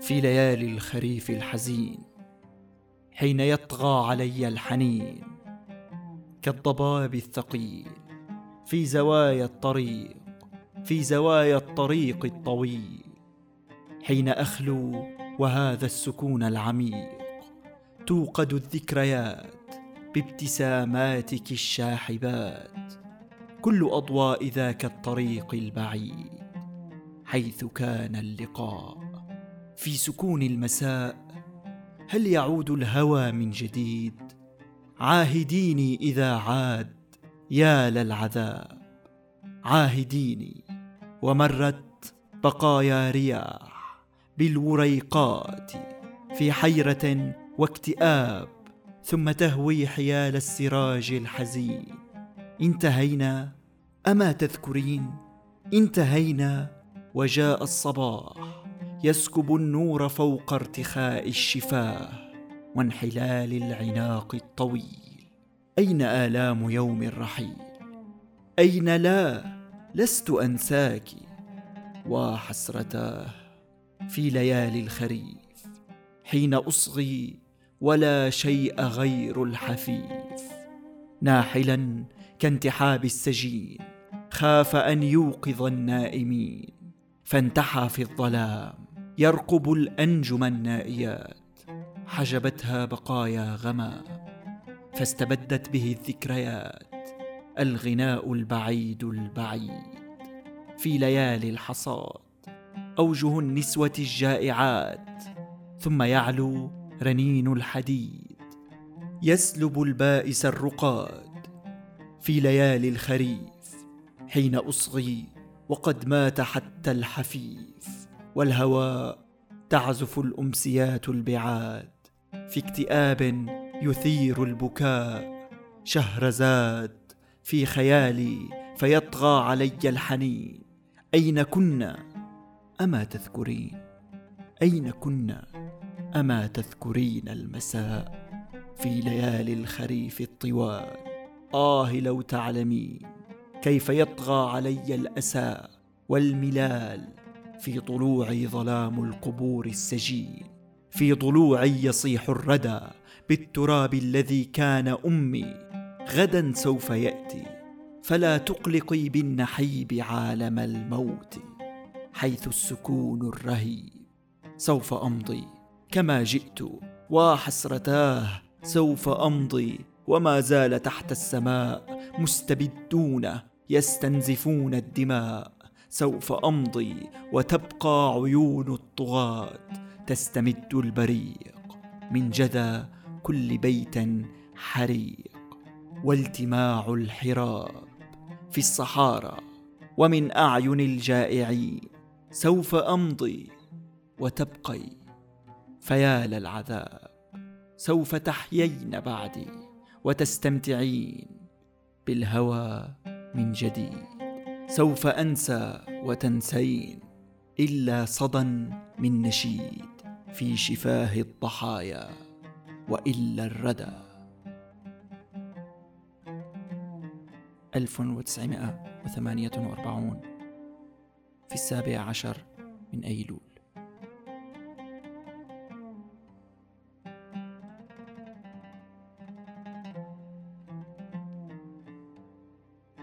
في ليالي الخريف الحزين حين يطغى علي الحنين كالضباب الثقيل في زوايا الطريق في زوايا الطريق الطويل. حين أخلو وهذا السكون العميق توقد الذكريات بابتساماتك الشاحبات كل أضواء ذاك الطريق البعيد حيث كان اللقاء. في سكون المساء هل يعود الهوى من جديد؟ عاهديني إذا عاد يا للعذاب. عاهديني ومرت بقايا رياح بالوريقات في حيرة واكتئاب ثم تهوي حيال السراج الحزين. انتهينا أما تذكرين؟ انتهينا وجاء الصباح. يسكب النور فوق ارتخاء الشفاه وانحلال العناق الطويل. أين آلام يوم الرحيل؟ أين لا؟ لست أنساك. وحسرتاه في ليالي الخريف حين أصغي ولا شيء غير الحفيف. ناحلا كانتحاب السجين خاف أن يوقظ النائمين فانتحى في الظلام. يرقب الأنجم النائيات. حجبتها بقايا غمام فاستبدت به الذكريات. الغناء البعيد البعيد في ليالي الحصاد. أوجه النسوة الجائعات ثم يعلو رنين الحديد. يسلب البائس الرقاد في ليالي الخريف حين أصغي وقد مات حتى الحفيف. والهواء تعزف الأمسيات البعاد في اكتئاب يثير البكاء. شهرزاد في خيالي فيطغى علي الحنين. أين كنا؟ أما تذكرين. أين كنا؟ أما تذكرين المساء في ليالي الخريف الطوال. آه لو تعلمين كيف يطغى علي الأسى والملال في طلوعي ظلام القبور السجين في ضلوعي يصيح الردى بالتراب الذي كان أمي. غدا سوف يأتي فلا تقلقي بالنحيب عالم الموت حيث السكون الرهيب. سوف أمضي كما جئت وحسرتاه سوف أمضي وما زال تحت السماء مستبدون يستنزفون الدماء. سوف أمضي وتبقى عيون الطغاة تستمد البريق من جذى كل بيت حريق والتماع الحراب في الصحارى ومن أعين الجائعين سوف أمضي وتبقي فيا للعذاب سوف تحيين بعدي وتستمتعين بالهوى من جديد سوف أنسى وتنسين إلا صدى من نشيد في شفاه الضحايا وإلا الردى. 1948 في السابع عشر من أيلول.